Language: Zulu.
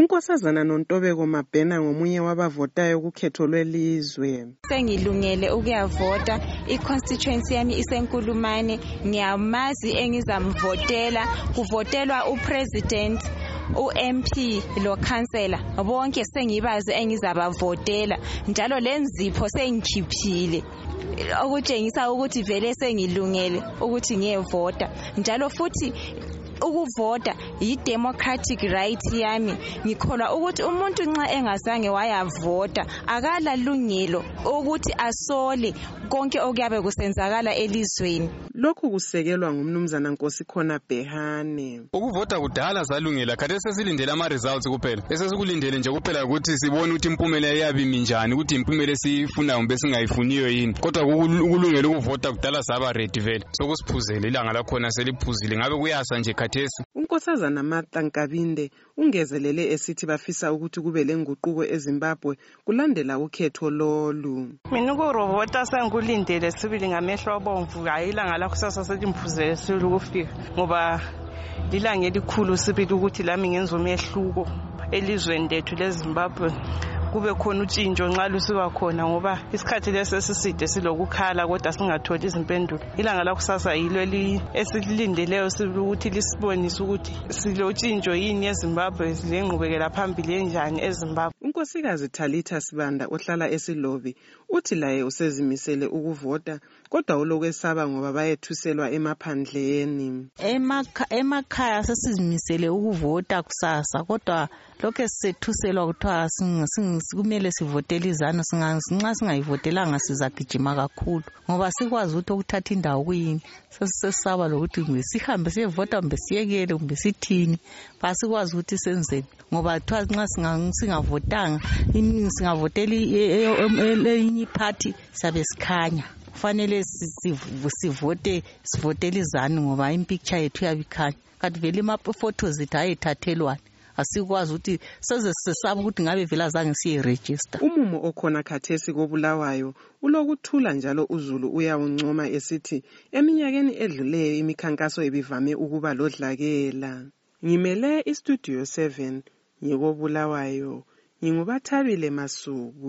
unkosazana nontobeko mabhena ngomunye wabavotayo kukhetho lwelizwe. Sengilungele ukuyavota. I-constituency yami isenkulumane. Ngiyamazi engizamvotela. Kuvotelwa upresident u-MP lo councillor bonke sengibazi engizabavotela. Njalo lenzipho sengikhiphile. Okutshengisa ukuthi vele sengilungele ukuthi ngiyevota. Njalo futhi ukuvota yi-democratic right yami. Ngikholwa ukuthi umuntu nxa engazange wayavota akalalungelo ukuthi asole konke okuyabe kusenzakala elizweni. Lokhu kusekelwa ngumnumzana nkosikhona behane ukuvota kudala salungela khathesi sesilindele ama-results kuphela. Esesikulindele nje kuphela ukuthi sibone ukuthi impumela iyabe imi njani ukuthi impumela esiyifunayo kumbe singayifuniyo yini. Kodwa ukulungela ukuvota kudala saba ready vele. Sokusiphuzele ilanga lakhona seliphuzile. Ngabe kuyasa nje khathesi unkosazana martha nkabinde ungezelele esithi bafisa ukuthi kube lenguquko ezimbabwe kulandela ukhetho lolu. Mina ukurovota sengikulindele sibili ngamehlo abomvu hayi ilanga lakusasa seliphuzele sibili ukufika ngoba lilanga elikhulu sibili ukuthi lami ngenza umehluko elizweni lethu lezimbabwe. Kube khona utshintsho nxa lusiba khona ngoba isikhathi lesi esiside silokukhala kodwa singatholi izimpendulo. Ilanga lakusasa yilo esilindeleyo sibili ukuthi lisibonise ukuthi silotshintsho yini ezimbabwe lengqubekela phambili enjani ezimbabwe. Unkosikazi talitha sibanda ohlala esilobi uthi laye usezimisele ukuvota kodwa ulokwesaba ngoba bayethuselwa emaphandleni. Emakhaya sesizimisele ukuvota kusasa kodwa lokhu sisethuselwa kuthiwa kumele sivotele izanu nxa singayivotelanga sizagijima kakhulu ngoba sikwazi ukuthi okuthatha indawo kuyini. Sesisesaba lokuthi kumbe sihambe siyevota kumbe siyekele kumbe sithini. Basikwazi ukuthi senzeni ngoba kuthiwa nxa singavotanga singavotela eyinye iphathi siyabe sikhanya. Kufanele sivote sivotele izanu ngoba impicture yethu iyabe ikhanya. Kanti vele ima-photos ethu ayethathelwani asikwazi ukuthi seze sesaba ukuthi ngabe vele azange siyerejista umumo okhona khathesi kobulawayo ulokuthula njalo uzulu uyawuncoma esithi eminyakeni edluleyo imikhankaso ibivame ukuba lodlakela. Ngimele istudio 7 ngikobulawayo ngingubathabile masuku